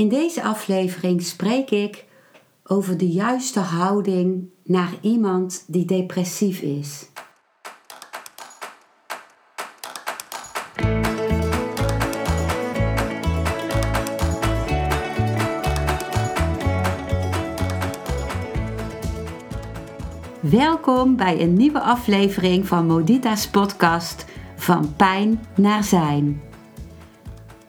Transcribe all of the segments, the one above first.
In deze aflevering spreek ik over de juiste houding naar iemand die depressief is. Welkom bij een nieuwe aflevering van Modita's podcast Van Pijn naar Zijn.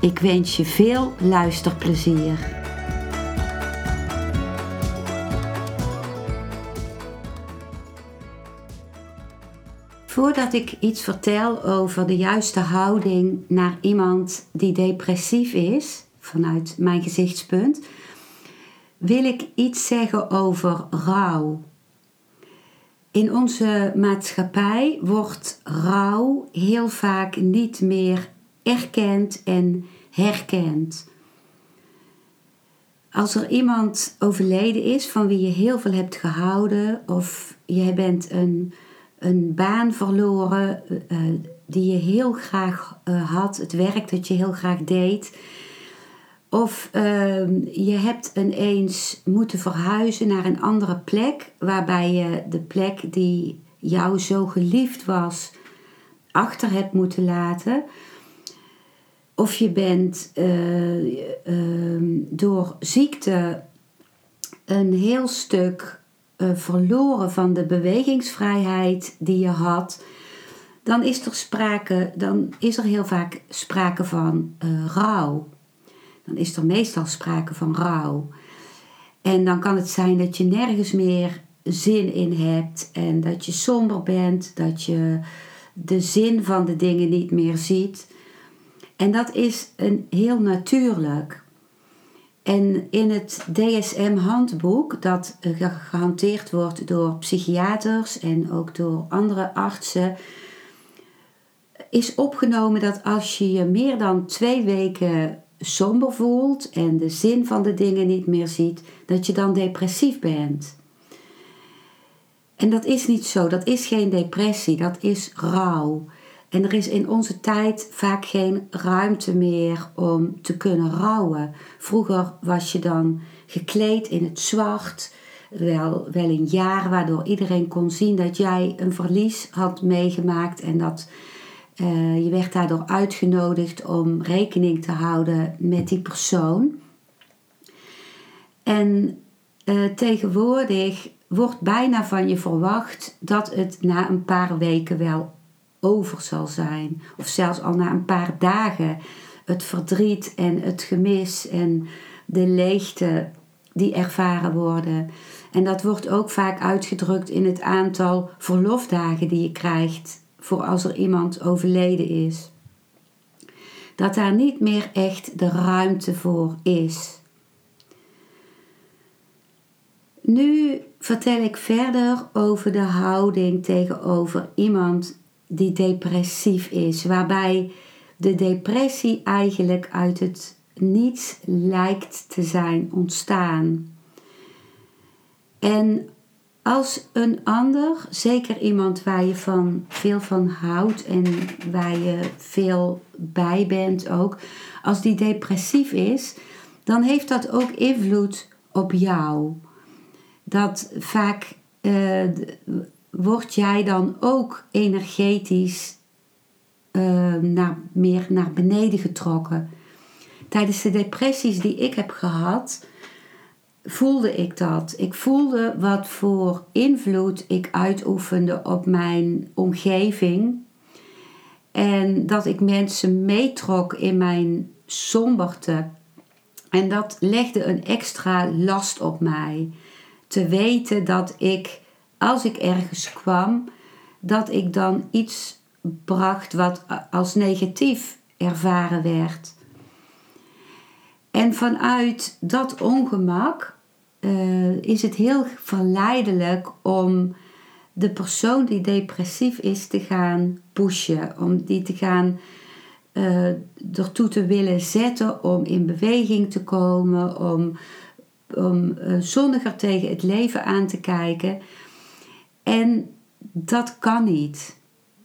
Ik wens je veel luisterplezier. Voordat ik iets vertel over de juiste houding naar iemand die depressief is, vanuit mijn gezichtspunt, wil ik iets zeggen over rouw. In onze maatschappij wordt rouw heel vaak niet meer erkend en herkend. Als er iemand overleden is van wie je heel veel hebt gehouden, of je bent een, een baan verloren uh, die je heel graag uh, had, het werk dat je heel graag deed, of uh, je hebt ineens moeten verhuizen naar een andere plek, waarbij je de plek die jou zo geliefd was, achter hebt moeten laten of je bent uh, uh, door ziekte een heel stuk uh, verloren van de bewegingsvrijheid die je had, dan is er sprake, dan is er heel vaak sprake van rouw. Dan is er meestal sprake van rouw. En dan kan het zijn dat je nergens meer zin in hebt en dat je somber bent, dat je de zin van de dingen niet meer ziet. En dat is een heel natuurlijk. En in het DSM-handboek, dat gehanteerd wordt door psychiaters en ook door andere artsen, is opgenomen dat als je je meer dan twee weken somber voelt en de zin van de dingen niet meer ziet, dat je dan depressief bent. En dat is niet zo, dat is geen depressie, dat is rouw. En er is in onze tijd vaak geen ruimte meer om te kunnen rouwen. Vroeger was je dan gekleed in het zwart, wel, wel een jaar waardoor iedereen kon zien dat jij een verlies had meegemaakt en dat uh, je werd daardoor uitgenodigd om rekening te houden met die persoon. En uh, tegenwoordig wordt bijna van je verwacht dat het na een paar weken wel over zal zijn. Of zelfs al na een paar dagen het verdriet en het gemis en de leegte die ervaren worden. En dat wordt ook vaak uitgedrukt in het aantal verlofdagen die je krijgt voor als er iemand overleden is. Dat daar niet meer echt de ruimte voor is. Nu vertel ik verder over de houding tegenover iemand die depressief is, waarbij de depressie eigenlijk uit het niets lijkt te zijn ontstaan. En als een ander, zeker iemand waar je van, veel van houdt en waar je veel bij bent ook, als die depressief is, dan heeft dat ook invloed op jou. Dat vaak uh, word jij dan ook energetisch uh, naar, meer naar beneden getrokken. Tijdens de depressies die ik heb gehad, voelde ik dat. Ik voelde wat voor invloed ik uitoefende op mijn omgeving. En dat ik mensen meetrok in mijn somberte. En dat legde een extra last op mij. Te weten dat ik als ik ergens kwam, dat ik dan iets bracht wat als negatief ervaren werd. En vanuit dat ongemak eh, is het heel verleidelijk om de persoon die depressief is te gaan pushen, om die te gaan uh, ertoe te willen zetten om in beweging te komen, om, om uh, zonniger tegen het leven aan te kijken. En dat kan niet.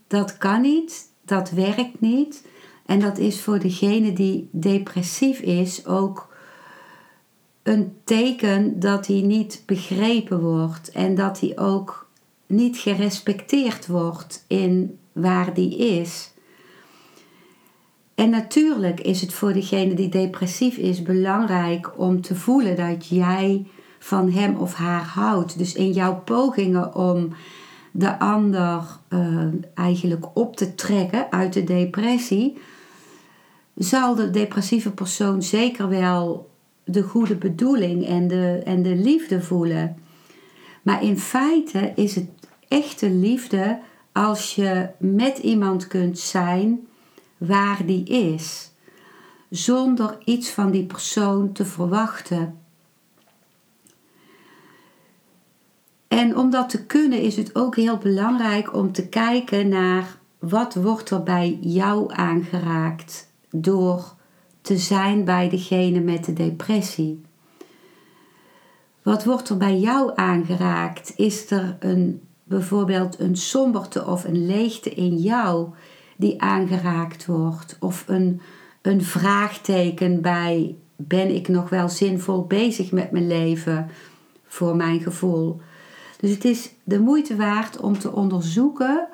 Dat kan niet, dat werkt niet. En dat is voor degene die depressief is ook een teken dat hij niet begrepen wordt en dat hij ook niet gerespecteerd wordt in waar die is. En natuurlijk is het voor degene die depressief is belangrijk om te voelen dat jij van hem of haar houdt. Dus in jouw pogingen om de ander uh, eigenlijk op te trekken uit de depressie, zal de depressieve persoon zeker wel de goede bedoeling en de, en de liefde voelen. Maar in feite is het echte liefde als je met iemand kunt zijn waar die is, zonder iets van die persoon te verwachten. En om dat te kunnen is het ook heel belangrijk om te kijken naar wat wordt er bij jou aangeraakt door te zijn bij degene met de depressie. Wat wordt er bij jou aangeraakt? Is er een, bijvoorbeeld een somberte of een leegte in jou die aangeraakt wordt? Of een, een vraagteken bij ben ik nog wel zinvol bezig met mijn leven voor mijn gevoel? Dus het is de moeite waard om te onderzoeken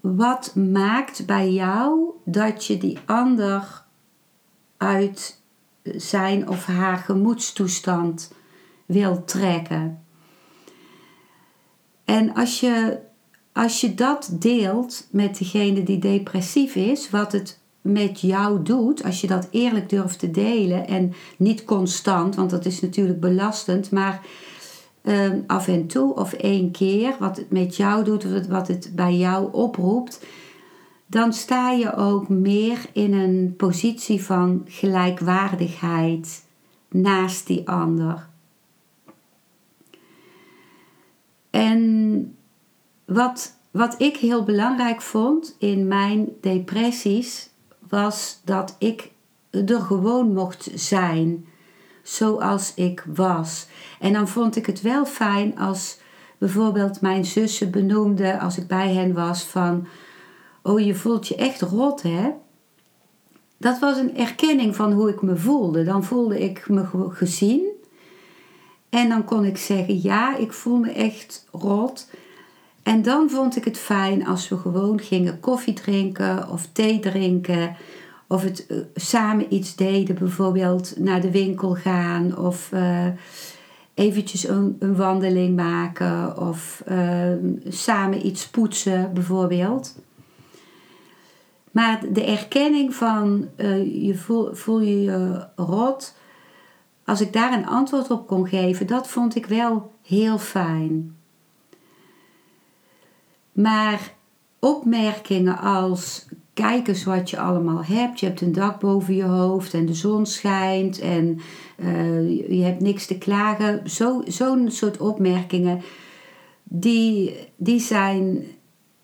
wat maakt bij jou dat je die ander uit zijn of haar gemoedstoestand wil trekken. En als je, als je dat deelt met degene die depressief is, wat het met jou doet, als je dat eerlijk durft te delen en niet constant, want dat is natuurlijk belastend, maar Ehm, af en toe of één keer, wat het met jou doet, wat het bij jou oproept, dan sta je ook meer in een positie van gelijkwaardigheid naast die ander. En wat, wat ik heel belangrijk vond in mijn depressies, was dat ik er gewoon mocht zijn zoals ik was. En dan vond ik het wel fijn als bijvoorbeeld mijn zussen benoemde als ik bij hen was van oh je voelt je echt rot hè. Dat was een erkenning van hoe ik me voelde. Dan voelde ik me gezien. En dan kon ik zeggen ja, ik voel me echt rot. En dan vond ik het fijn als we gewoon gingen koffie drinken of thee drinken of het uh, samen iets deden, bijvoorbeeld naar de winkel gaan of uh, eventjes een, een, wandeling maken of uh, samen iets poetsen, bijvoorbeeld. Maar de erkenning van je voel, voel je je rot, als ik daar een antwoord op kon geven, dat vond ik wel heel fijn. Maar opmerkingen als kijk eens wat je allemaal hebt. Je hebt een dak boven je hoofd en de zon schijnt en uh, je hebt niks te klagen. Zo'n zo soort opmerkingen, die, die zijn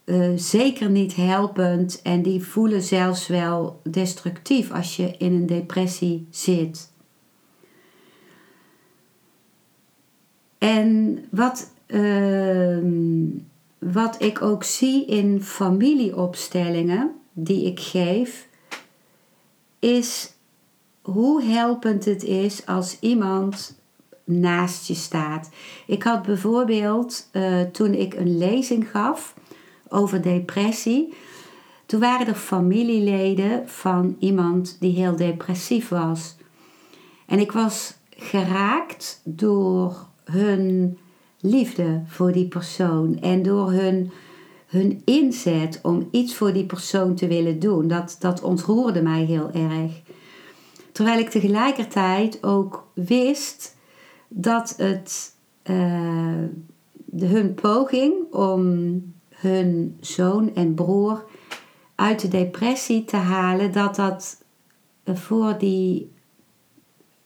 uh, zeker niet helpend en die voelen zelfs wel destructief als je in een depressie zit. En wat, uh, wat ik ook zie in familieopstellingen, die ik geef, is hoe helpend het is als iemand naast je staat. Ik had bijvoorbeeld uh, toen ik een lezing gaf over depressie, toen waren er familieleden van iemand die heel depressief was. En ik was geraakt door hun liefde voor die persoon en door hun hun inzet om iets voor die persoon te willen doen, dat, dat ontroerde mij heel erg. Terwijl ik tegelijkertijd ook wist dat het de, hun poging om hun zoon en broer uit de depressie te halen, dat dat voor die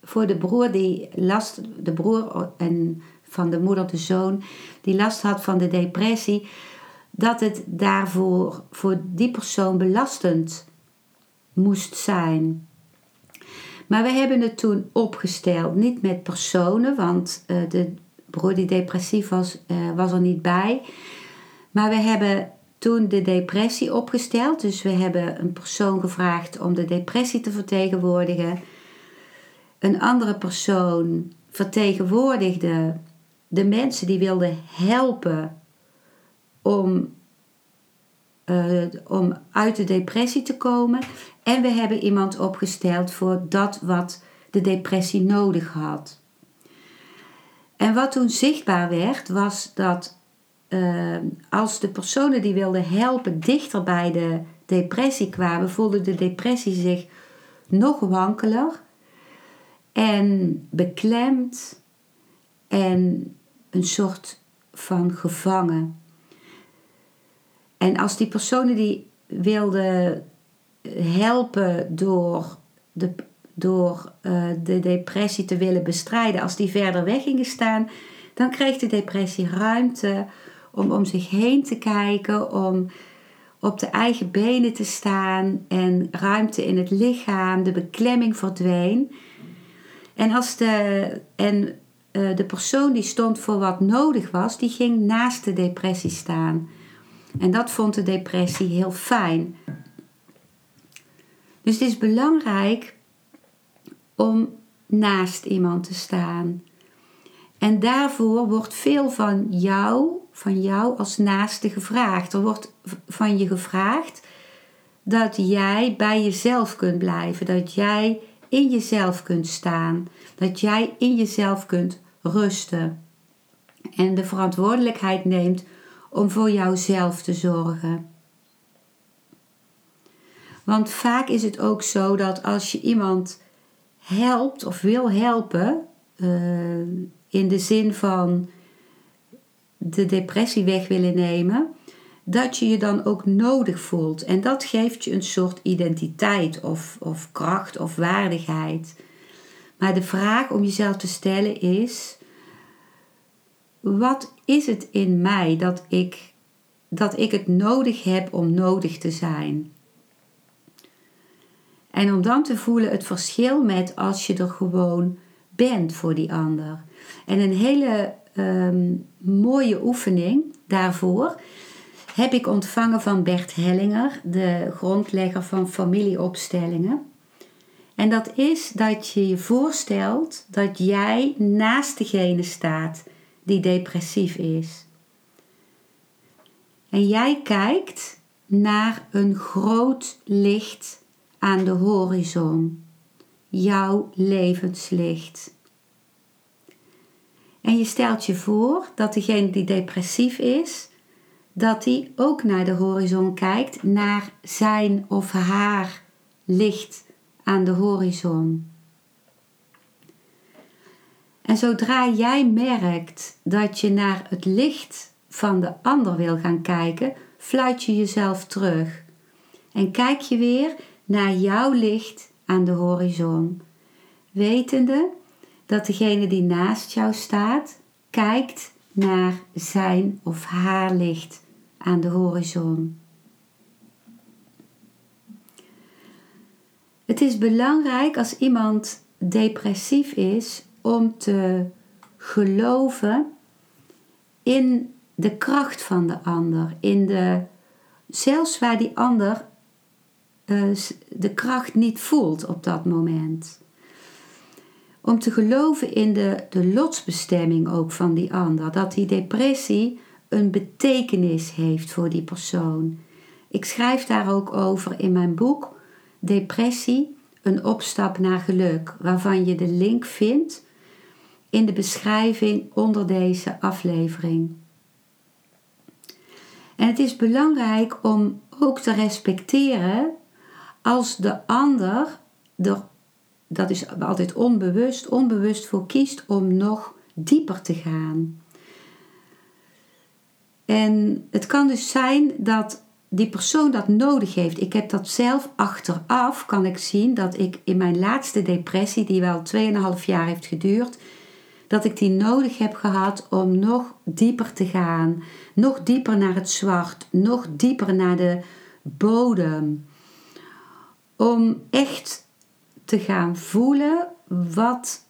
voor de broer die last, de broer en van de moeder de zoon, die last had van de depressie, dat het daarvoor voor die persoon belastend moest zijn. Maar we hebben het toen opgesteld, niet met personen, want uh, de broer die depressief was, uh, was er niet bij. Maar we hebben toen de depressie opgesteld. Dus we hebben een persoon gevraagd om de depressie te vertegenwoordigen. Een andere persoon vertegenwoordigde de mensen die wilden helpen om, uh, om uit de depressie te komen. En we hebben iemand opgesteld voor dat wat de depressie nodig had. En wat toen zichtbaar werd, was dat uh, als de personen die wilden helpen dichter bij de depressie kwamen, voelde de depressie zich nog wankeler en beklemd en een soort van gevangen. En als die personen die wilden helpen door de, door, uh, de depressie te willen bestrijden, als die verder weg gingen staan, dan kreeg de depressie ruimte om om zich heen te kijken, om op de eigen benen te staan en ruimte in het lichaam, de beklemming verdween. En, als de, en uh, de persoon die stond voor wat nodig was, die ging naast de depressie staan. En dat vond de depressie heel fijn. Dus het is belangrijk om naast iemand te staan. En daarvoor wordt veel van jou, van jou als naaste gevraagd. Er wordt van je gevraagd dat jij bij jezelf kunt blijven, dat jij in jezelf kunt staan, dat jij in jezelf kunt rusten en de verantwoordelijkheid neemt om voor jouzelf te zorgen. Want vaak is het ook zo dat als je iemand helpt of wil helpen, uh, in de zin van de depressie weg willen nemen, dat je je dan ook nodig voelt. En dat geeft je een soort identiteit of, of kracht of waardigheid. Maar de vraag om jezelf te stellen is: wat is het in mij dat ik, dat ik het nodig heb om nodig te zijn? En om dan te voelen het verschil met als je er gewoon bent voor die ander. En een hele ehm, mooie oefening daarvoor heb ik ontvangen van Bert Hellinger, de grondlegger van familieopstellingen. En dat is dat je je voorstelt dat jij naast degene staat die depressief is. En jij kijkt naar een groot licht aan de horizon, jouw levenslicht. En je stelt je voor dat degene die depressief is, dat die ook naar de horizon kijkt, naar zijn of haar licht aan de horizon. En zodra jij merkt dat je naar het licht van de ander wil gaan kijken, fluit je jezelf terug. En kijk je weer naar jouw licht aan de horizon. Wetende dat degene die naast jou staat, kijkt naar zijn of haar licht aan de horizon. Het is belangrijk als iemand depressief is om te geloven in de kracht van de ander, in de zelfs waar die ander uh, de kracht niet voelt op dat moment. Om te geloven in de, de lotsbestemming ook van die ander, dat die depressie een betekenis heeft voor die persoon. Ik schrijf daar ook over in mijn boek Depressie, een opstap naar geluk, waarvan je de link vindt in de beschrijving onder deze aflevering. En het is belangrijk om ook te respecteren als de ander er, dat is altijd onbewust, onbewust voor kiest om nog dieper te gaan. En het kan dus zijn dat die persoon dat nodig heeft. Ik heb dat zelf achteraf, kan ik zien dat ik in mijn laatste depressie, die wel 2,5 jaar heeft geduurd, dat ik die nodig heb gehad om nog dieper te gaan. Nog dieper naar het zwart, nog dieper naar de bodem. Om echt te gaan voelen wat,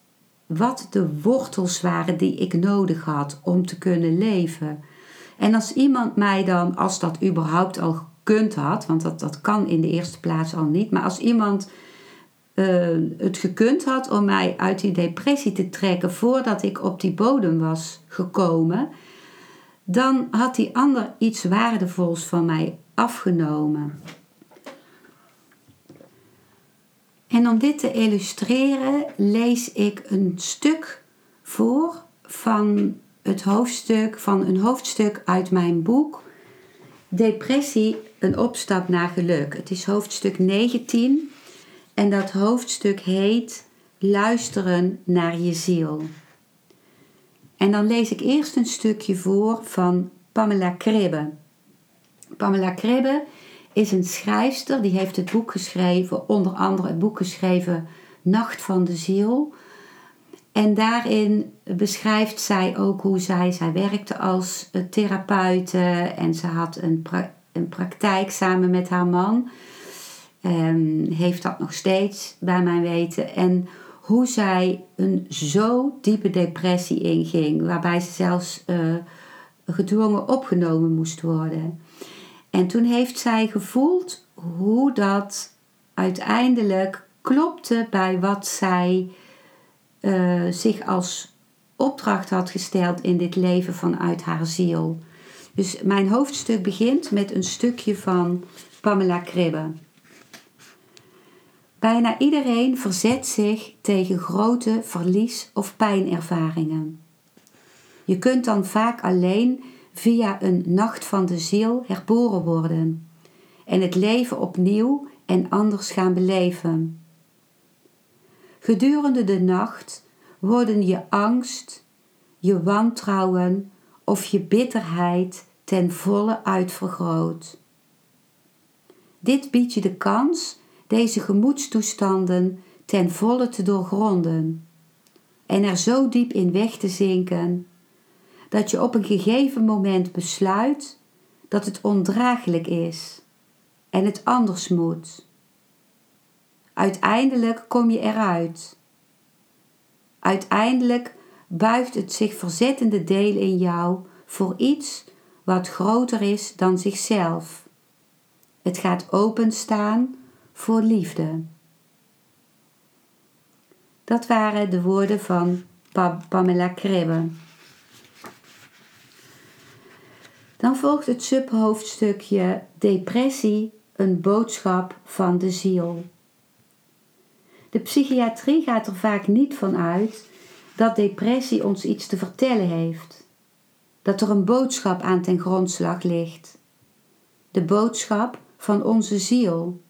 wat de wortels waren die ik nodig had om te kunnen leven. En als iemand mij dan, als dat überhaupt al gekund had, want dat, dat kan in de eerste plaats al niet, maar als iemand uh, het gekund had om mij uit die depressie te trekken voordat ik op die bodem was gekomen, dan had die ander iets waardevols van mij afgenomen. En om dit te illustreren lees ik een stuk voor van het hoofdstuk van een hoofdstuk uit mijn boek Depressie, een opstap naar geluk. Het is hoofdstuk 19 en dat hoofdstuk heet Luisteren naar je ziel. En dan lees ik eerst een stukje voor van Pamela Kribbe. Pamela Kribbe is een schrijfster, die heeft het boek geschreven, onder andere het boek geschreven Nacht van de Ziel. En daarin beschrijft zij ook hoe zij, zij werkte als therapeute en ze had een, een praktijk samen met haar man. Um, heeft dat nog steeds bij mijn weten. En hoe zij een zo diepe depressie inging, waarbij ze zelfs uh, gedwongen opgenomen moest worden. En toen heeft zij gevoeld hoe dat uiteindelijk klopte bij wat zij uh, zich als opdracht had gesteld in dit leven vanuit haar ziel. Dus mijn hoofdstuk begint met een stukje van Pamela Kribbe. Bijna iedereen verzet zich tegen grote verlies- of pijnervaringen. Je kunt dan vaak alleen via een nacht van de ziel herboren worden en het leven opnieuw en anders gaan beleven. Gedurende de nacht worden je angst, je wantrouwen of je bitterheid ten volle uitvergroot. Dit biedt je de kans deze gemoedstoestanden ten volle te doorgronden en er zo diep in weg te zinken dat je op een gegeven moment besluit dat het ondraaglijk is en het anders moet. Uiteindelijk kom je eruit. Uiteindelijk buigt het zich verzettende deel in jou voor iets wat groter is dan zichzelf. Het gaat openstaan voor liefde. Dat waren de woorden van Pamela Kribbe. Dan volgt het subhoofdstukje Depressie, een boodschap van de ziel. De psychiatrie gaat er vaak niet van uit dat depressie ons iets te vertellen heeft. Dat er een boodschap aan ten grondslag ligt. De boodschap van onze ziel.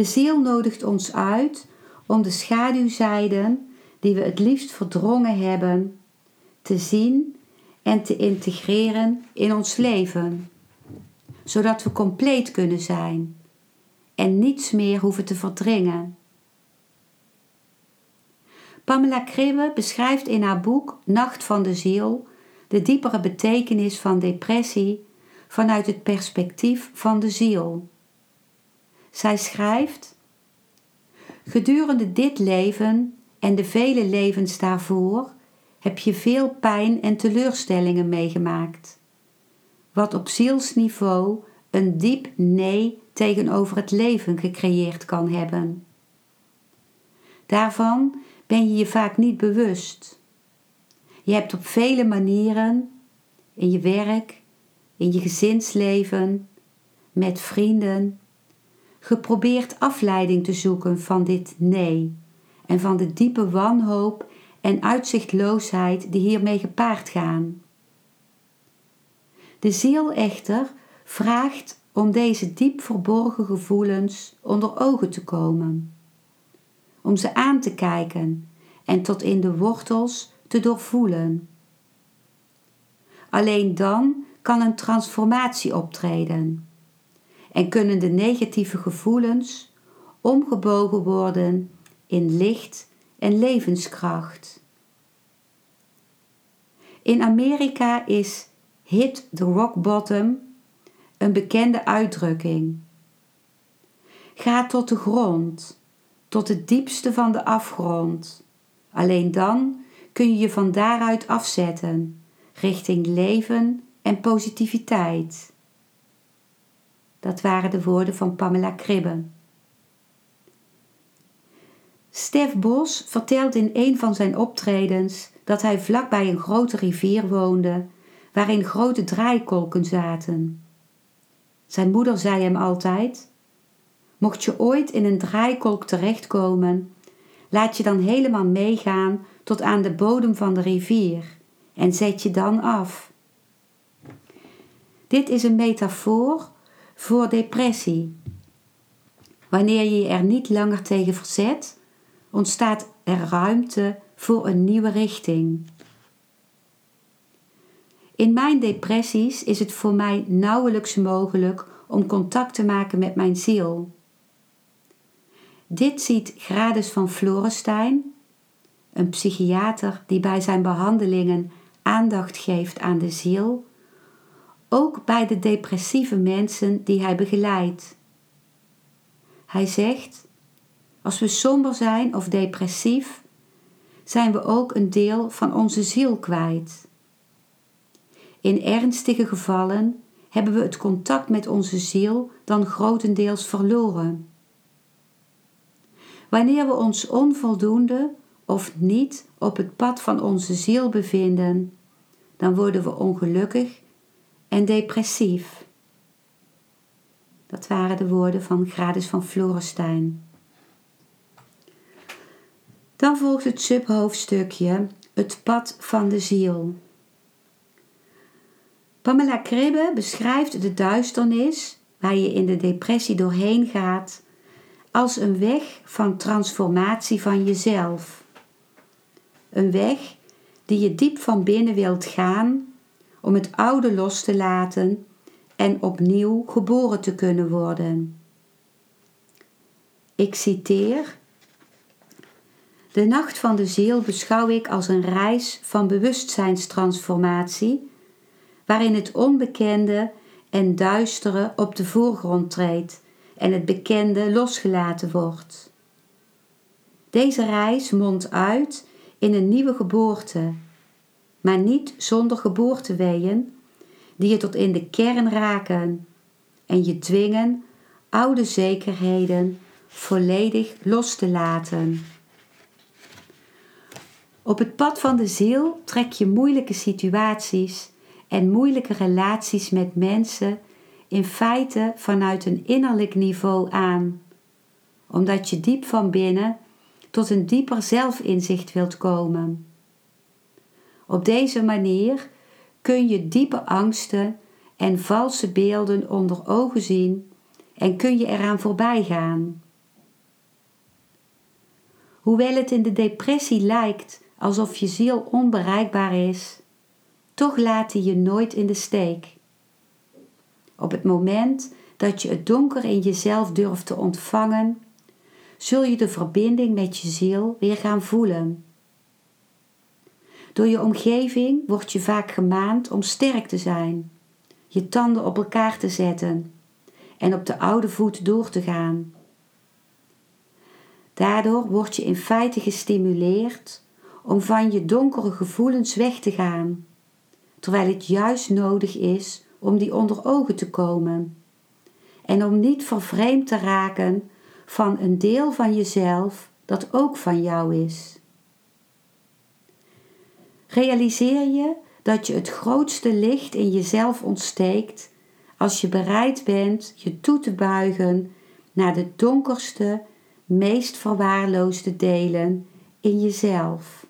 De ziel nodigt ons uit om de schaduwzijden die we het liefst verdrongen hebben te zien en te integreren in ons leven, zodat we compleet kunnen zijn en niets meer hoeven te verdringen. Pamela Kribbe beschrijft in haar boek Nacht van de Ziel de diepere betekenis van depressie vanuit het perspectief van de ziel. Zij schrijft: Gedurende dit leven en de vele levens daarvoor heb je veel pijn en teleurstellingen meegemaakt. Wat op zielsniveau een diep nee tegenover het leven gecreëerd kan hebben. Daarvan ben je je vaak niet bewust. Je hebt op vele manieren, in je werk, in je gezinsleven, met vrienden, geprobeerd afleiding te zoeken van dit nee en van de diepe wanhoop en uitzichtloosheid die hiermee gepaard gaan. De ziel echter vraagt om deze diep verborgen gevoelens onder ogen te komen, om ze aan te kijken en tot in de wortels te doorvoelen. Alleen dan kan een transformatie optreden en kunnen de negatieve gevoelens omgebogen worden in licht en levenskracht. In Amerika is hit the rock bottom een bekende uitdrukking. Ga tot de grond, tot het diepste van de afgrond. Alleen dan kun je je van daaruit afzetten, richting leven en positiviteit. Dat waren de woorden van Pamela Kribbe. Stef Bos vertelt in een van zijn optredens dat hij vlakbij een grote rivier woonde waarin grote draaikolken zaten. Zijn moeder zei hem altijd: Mocht je ooit in een draaikolk terechtkomen, laat je dan helemaal meegaan tot aan de bodem van de rivier en zet je dan af. Dit is een metafoor voor depressie. Wanneer je er niet langer tegen verzet, ontstaat er ruimte voor een nieuwe richting. In mijn depressies is het voor mij nauwelijks mogelijk om contact te maken met mijn ziel. Dit ziet Gradus van Florenstein, een psychiater die bij zijn behandelingen aandacht geeft aan de ziel, ook bij de depressieve mensen die hij begeleidt. Hij zegt: Als we somber zijn of depressief, zijn we ook een deel van onze ziel kwijt. In ernstige gevallen hebben we het contact met onze ziel dan grotendeels verloren. Wanneer we ons onvoldoende of niet op het pad van onze ziel bevinden, dan worden we ongelukkig en depressief. Dat waren de woorden van Gradus van Florenstein. Dan volgt het subhoofdstukje Het pad van de ziel. Pamela Kribbe beschrijft de duisternis waar je in de depressie doorheen gaat als een weg van transformatie van jezelf. Een weg die je diep van binnen wilt gaan om het oude los te laten en opnieuw geboren te kunnen worden. Ik citeer: De nacht van de ziel beschouw ik als een reis van bewustzijnstransformatie waarin het onbekende en duistere op de voorgrond treedt en het bekende losgelaten wordt. Deze reis mondt uit in een nieuwe geboorte, maar niet zonder geboorteweeën die je tot in de kern raken en je dwingen oude zekerheden volledig los te laten. Op het pad van de ziel trek je moeilijke situaties en moeilijke relaties met mensen in feite vanuit een innerlijk niveau aan, omdat je diep van binnen tot een dieper zelfinzicht wilt komen. Op deze manier kun je diepe angsten en valse beelden onder ogen zien en kun je eraan voorbij gaan. Hoewel het in de depressie lijkt alsof je ziel onbereikbaar is, toch laat hij je nooit in de steek. Op het moment dat je het donker in jezelf durft te ontvangen, zul je de verbinding met je ziel weer gaan voelen. Door je omgeving word je vaak gemaand om sterk te zijn, je tanden op elkaar te zetten en op de oude voet door te gaan. Daardoor word je in feite gestimuleerd om van je donkere gevoelens weg te gaan terwijl het juist nodig is om die onder ogen te komen. En om niet vervreemd te raken van een deel van jezelf dat ook van jou is. Realiseer je dat je het grootste licht in jezelf ontsteekt als je bereid bent je toe te buigen naar de donkerste, meest verwaarloosde delen in jezelf.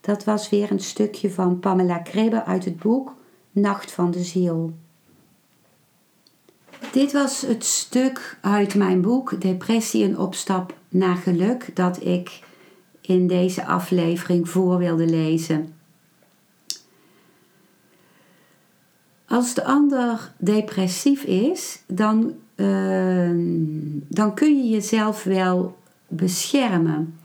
Dat was weer een stukje van Pamela Kribbe uit het boek Nacht van de Ziel. Dit was het stuk uit mijn boek Depressie en opstap naar geluk dat ik in deze aflevering voor wilde lezen. Als de ander depressief is, dan, ehm, dan kun je jezelf wel beschermen.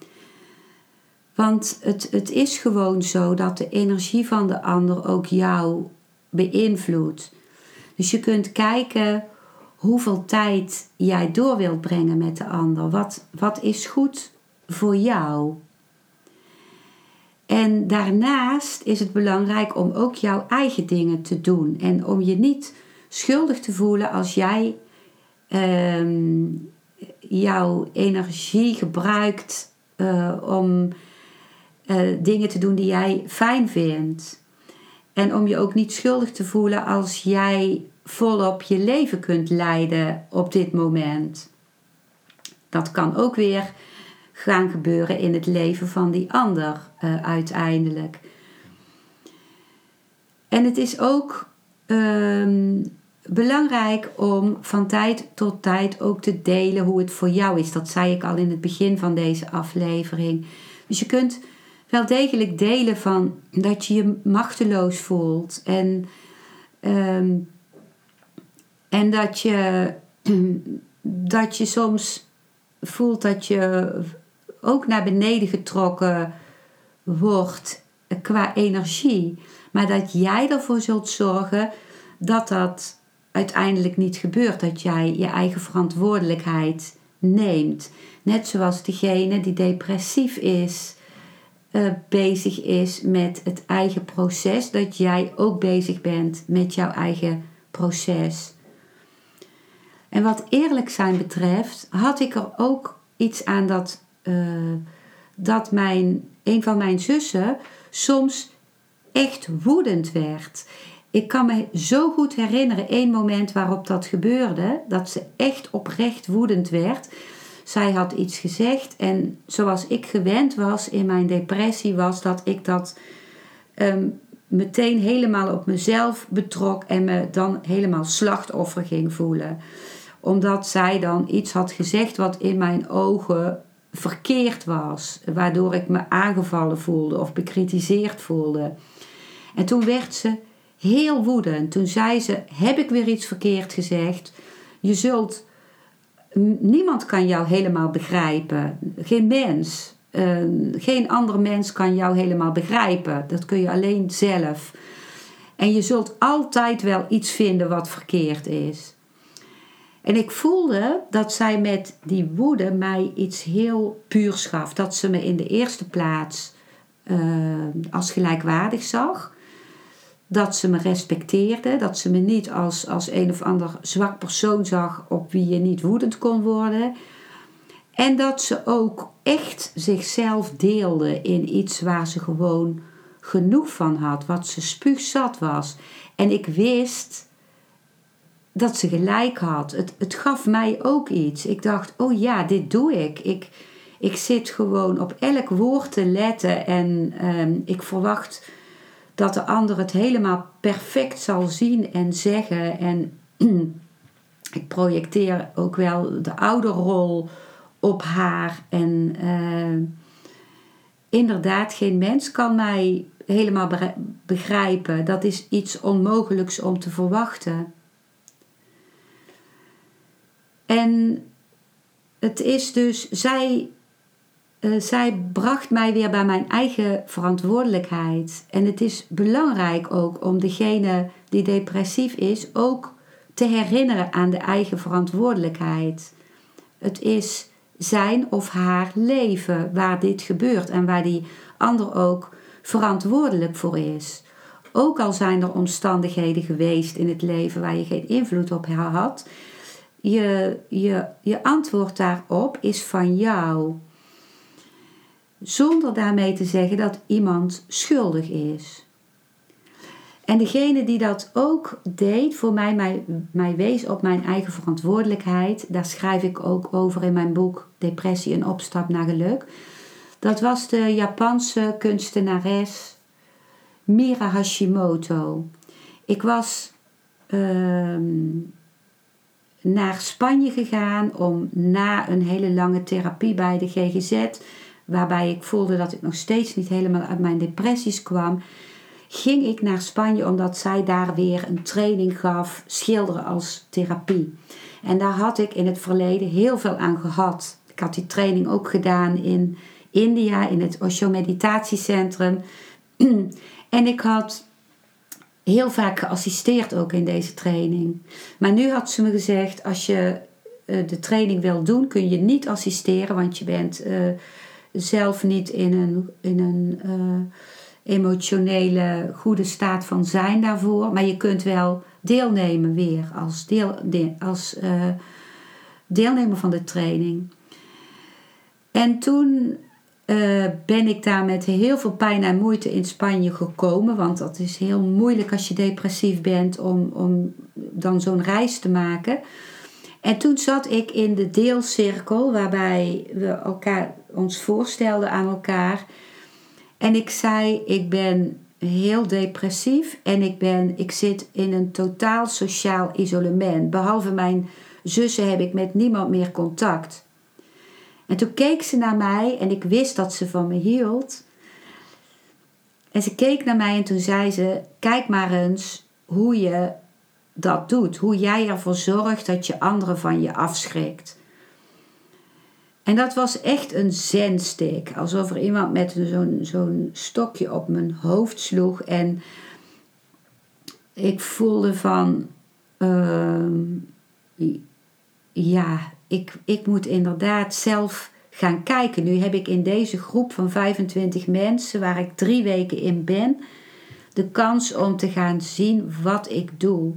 Want het, het is gewoon zo dat de energie van de ander ook jou beïnvloedt. Dus je kunt kijken hoeveel tijd jij door wilt brengen met de ander. Wat, wat is goed voor jou? En daarnaast is het belangrijk om ook jouw eigen dingen te doen. En om je niet schuldig te voelen als jij ehm, jouw energie gebruikt uh, om uh, dingen te doen die jij fijn vindt. En om je ook niet schuldig te voelen als jij volop je leven kunt leiden op dit moment. Dat kan ook weer gaan gebeuren in het leven van die ander uh, uiteindelijk. En het is ook um, belangrijk om van tijd tot tijd ook te delen hoe het voor jou is. Dat zei ik al in het begin van deze aflevering. Dus je kunt wel degelijk delen van dat je je machteloos voelt en, um, en dat, je, dat je soms voelt dat je ook naar beneden getrokken wordt qua energie, maar dat jij ervoor zult zorgen dat dat uiteindelijk niet gebeurt, dat jij je eigen verantwoordelijkheid neemt. Net zoals degene die depressief is, uh, bezig is met het eigen proces, dat jij ook bezig bent met jouw eigen proces. En wat eerlijk zijn betreft, had ik er ook iets aan dat, uh, dat mijn, een van mijn zussen soms echt woedend werd. Ik kan me zo goed herinneren, één moment waarop dat gebeurde, dat ze echt oprecht woedend werd. Zij had iets gezegd en zoals ik gewend was in mijn depressie, was dat ik dat ehm, meteen helemaal op mezelf betrok en me dan helemaal slachtoffer ging voelen. Omdat zij dan iets had gezegd wat in mijn ogen verkeerd was, waardoor ik me aangevallen voelde of bekritiseerd voelde. En toen werd ze heel woedend. Toen zei ze: Heb ik weer iets verkeerd gezegd? Je zult niemand kan jou helemaal begrijpen. Geen mens. Ehm, geen ander mens kan jou helemaal begrijpen. Dat kun je alleen zelf. En je zult altijd wel iets vinden wat verkeerd is. En ik voelde dat zij met die woede mij iets heel puurs gaf. Dat ze me in de eerste plaats uh, als gelijkwaardig zag dat ze me respecteerde, dat ze me niet als, als een of ander zwak persoon zag op wie je niet woedend kon worden. En dat ze ook echt zichzelf deelde in iets waar ze gewoon genoeg van had, wat ze spuugzat was. En ik wist dat ze gelijk had. Het, het gaf mij ook iets. Ik dacht, oh ja, dit doe ik. Ik, ik zit gewoon op elk woord te letten en ehm, ik verwacht dat de ander het helemaal perfect zal zien en zeggen. En ik projecteer ook wel de ouderrol op haar. En uh, inderdaad, geen mens kan mij helemaal begrijpen. Dat is iets onmogelijks om te verwachten. En het is dus, zij uh, zij bracht mij weer bij mijn eigen verantwoordelijkheid. En het is belangrijk ook om degene die depressief is ook te herinneren aan de eigen verantwoordelijkheid. Het is zijn of haar leven waar dit gebeurt en waar die ander ook verantwoordelijk voor is. Ook al zijn er omstandigheden geweest in het leven waar je geen invloed op had, je, je, je antwoord daarop is van jou zonder daarmee te zeggen dat iemand schuldig is. En degene die dat ook deed, voor mij, mij, mij wees op mijn eigen verantwoordelijkheid, daar schrijf ik ook over in mijn boek Depressie en opstap naar geluk. Dat was de Japanse kunstenares Mira Hashimoto. Ik was ehm, naar Spanje gegaan om na een hele lange therapie bij de GGZ waarbij ik voelde dat ik nog steeds niet helemaal uit mijn depressies kwam. ging ik naar Spanje omdat zij daar weer een training gaf, schilderen als therapie. En daar had ik in het verleden heel veel aan gehad. Ik had die training ook gedaan in India, in het Osho Meditatiecentrum. en ik had heel vaak geassisteerd ook in deze training. Maar nu had ze me gezegd, als je eh, de training wil doen, kun je niet assisteren, want je bent uh, zelf niet in een, in een uh, emotionele goede staat van zijn daarvoor. Maar je kunt wel deelnemen weer als, deel, de, als deelnemer van de training. En toen uh, ben ik daar met heel veel pijn en moeite in Spanje gekomen. Want dat is heel moeilijk als je depressief bent om, om dan zo'n reis te maken. En toen zat ik in de deelcirkel waarbij we elkaar, ons voorstelden aan elkaar. En ik zei, ik ben heel depressief en ik, ben, ik zit in een totaal sociaal isolement. Behalve mijn zussen heb ik met niemand meer contact. En toen keek ze naar mij en ik wist dat ze van me hield. En ze keek naar mij en toen zei ze: Kijk maar eens hoe je dat doet. Hoe jij ervoor zorgt dat je anderen van je afschrikt. En dat was echt een zensteek. Alsof er iemand met zo'n zo'n stokje op mijn hoofd sloeg. En ik voelde van. Uh, ja, ik, ik moet inderdaad zelf gaan kijken. Nu heb ik in deze groep van 25 mensen, waar ik drie weken in ben, de kans om te gaan zien wat ik doe.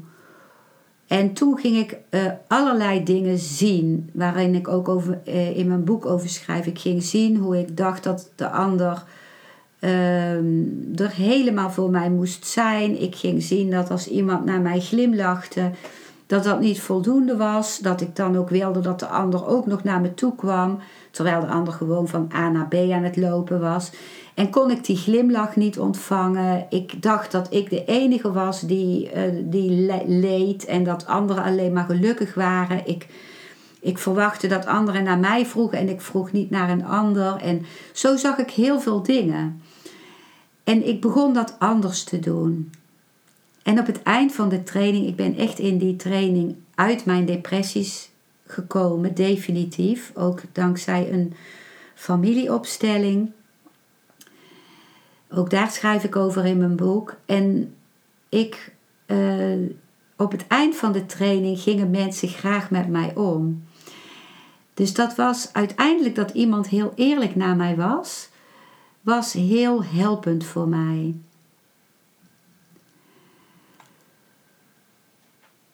En toen ging ik uh, allerlei dingen zien, waarin ik ook over, uh, in mijn boek over schrijf. Ik ging zien hoe ik dacht dat de ander uh, er helemaal voor mij moest zijn. Ik ging zien dat als iemand naar mij glimlachte, dat dat niet voldoende was. Dat ik dan ook wilde dat de ander ook nog naar me toe kwam. Terwijl de ander gewoon van A naar B aan het lopen was. En kon ik die glimlach niet ontvangen. Ik dacht dat ik de enige was die, uh, die leed. En dat anderen alleen maar gelukkig waren. Ik, ik verwachtte dat anderen naar mij vroegen. En ik vroeg niet naar een ander. En zo zag ik heel veel dingen. En ik begon dat anders te doen. En op het eind van de training, ik ben echt in die training uit mijn depressies gekomen, definitief. Ook dankzij een familieopstelling. Ook daar schrijf ik over in mijn boek. En ik, uh, op het eind van de training gingen mensen graag met mij om. Dus dat was uiteindelijk dat iemand heel eerlijk naar mij was, was heel helpend voor mij.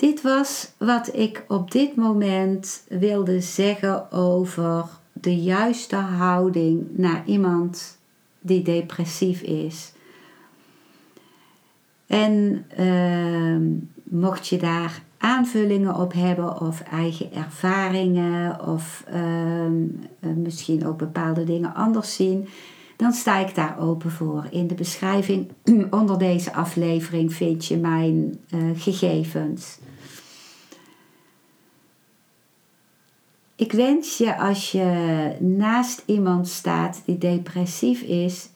Dit was wat ik op dit moment wilde zeggen over de juiste houding naar iemand die depressief is. En uh, mocht je daar aanvullingen op hebben of eigen ervaringen of uh, misschien ook bepaalde dingen anders zien, dan sta ik daar open voor. In de beschrijving onder deze aflevering vind je mijn uh, gegevens. Ik wens je als je naast iemand staat die depressief is,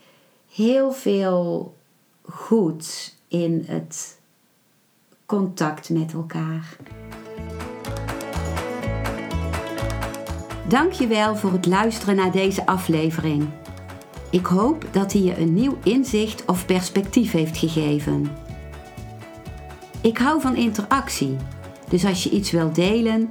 heel veel goed in het contact met elkaar. Dankjewel voor het luisteren naar deze aflevering. Ik hoop dat hij je een nieuw inzicht of perspectief heeft gegeven. Ik hou van interactie, dus als je iets wilt delen,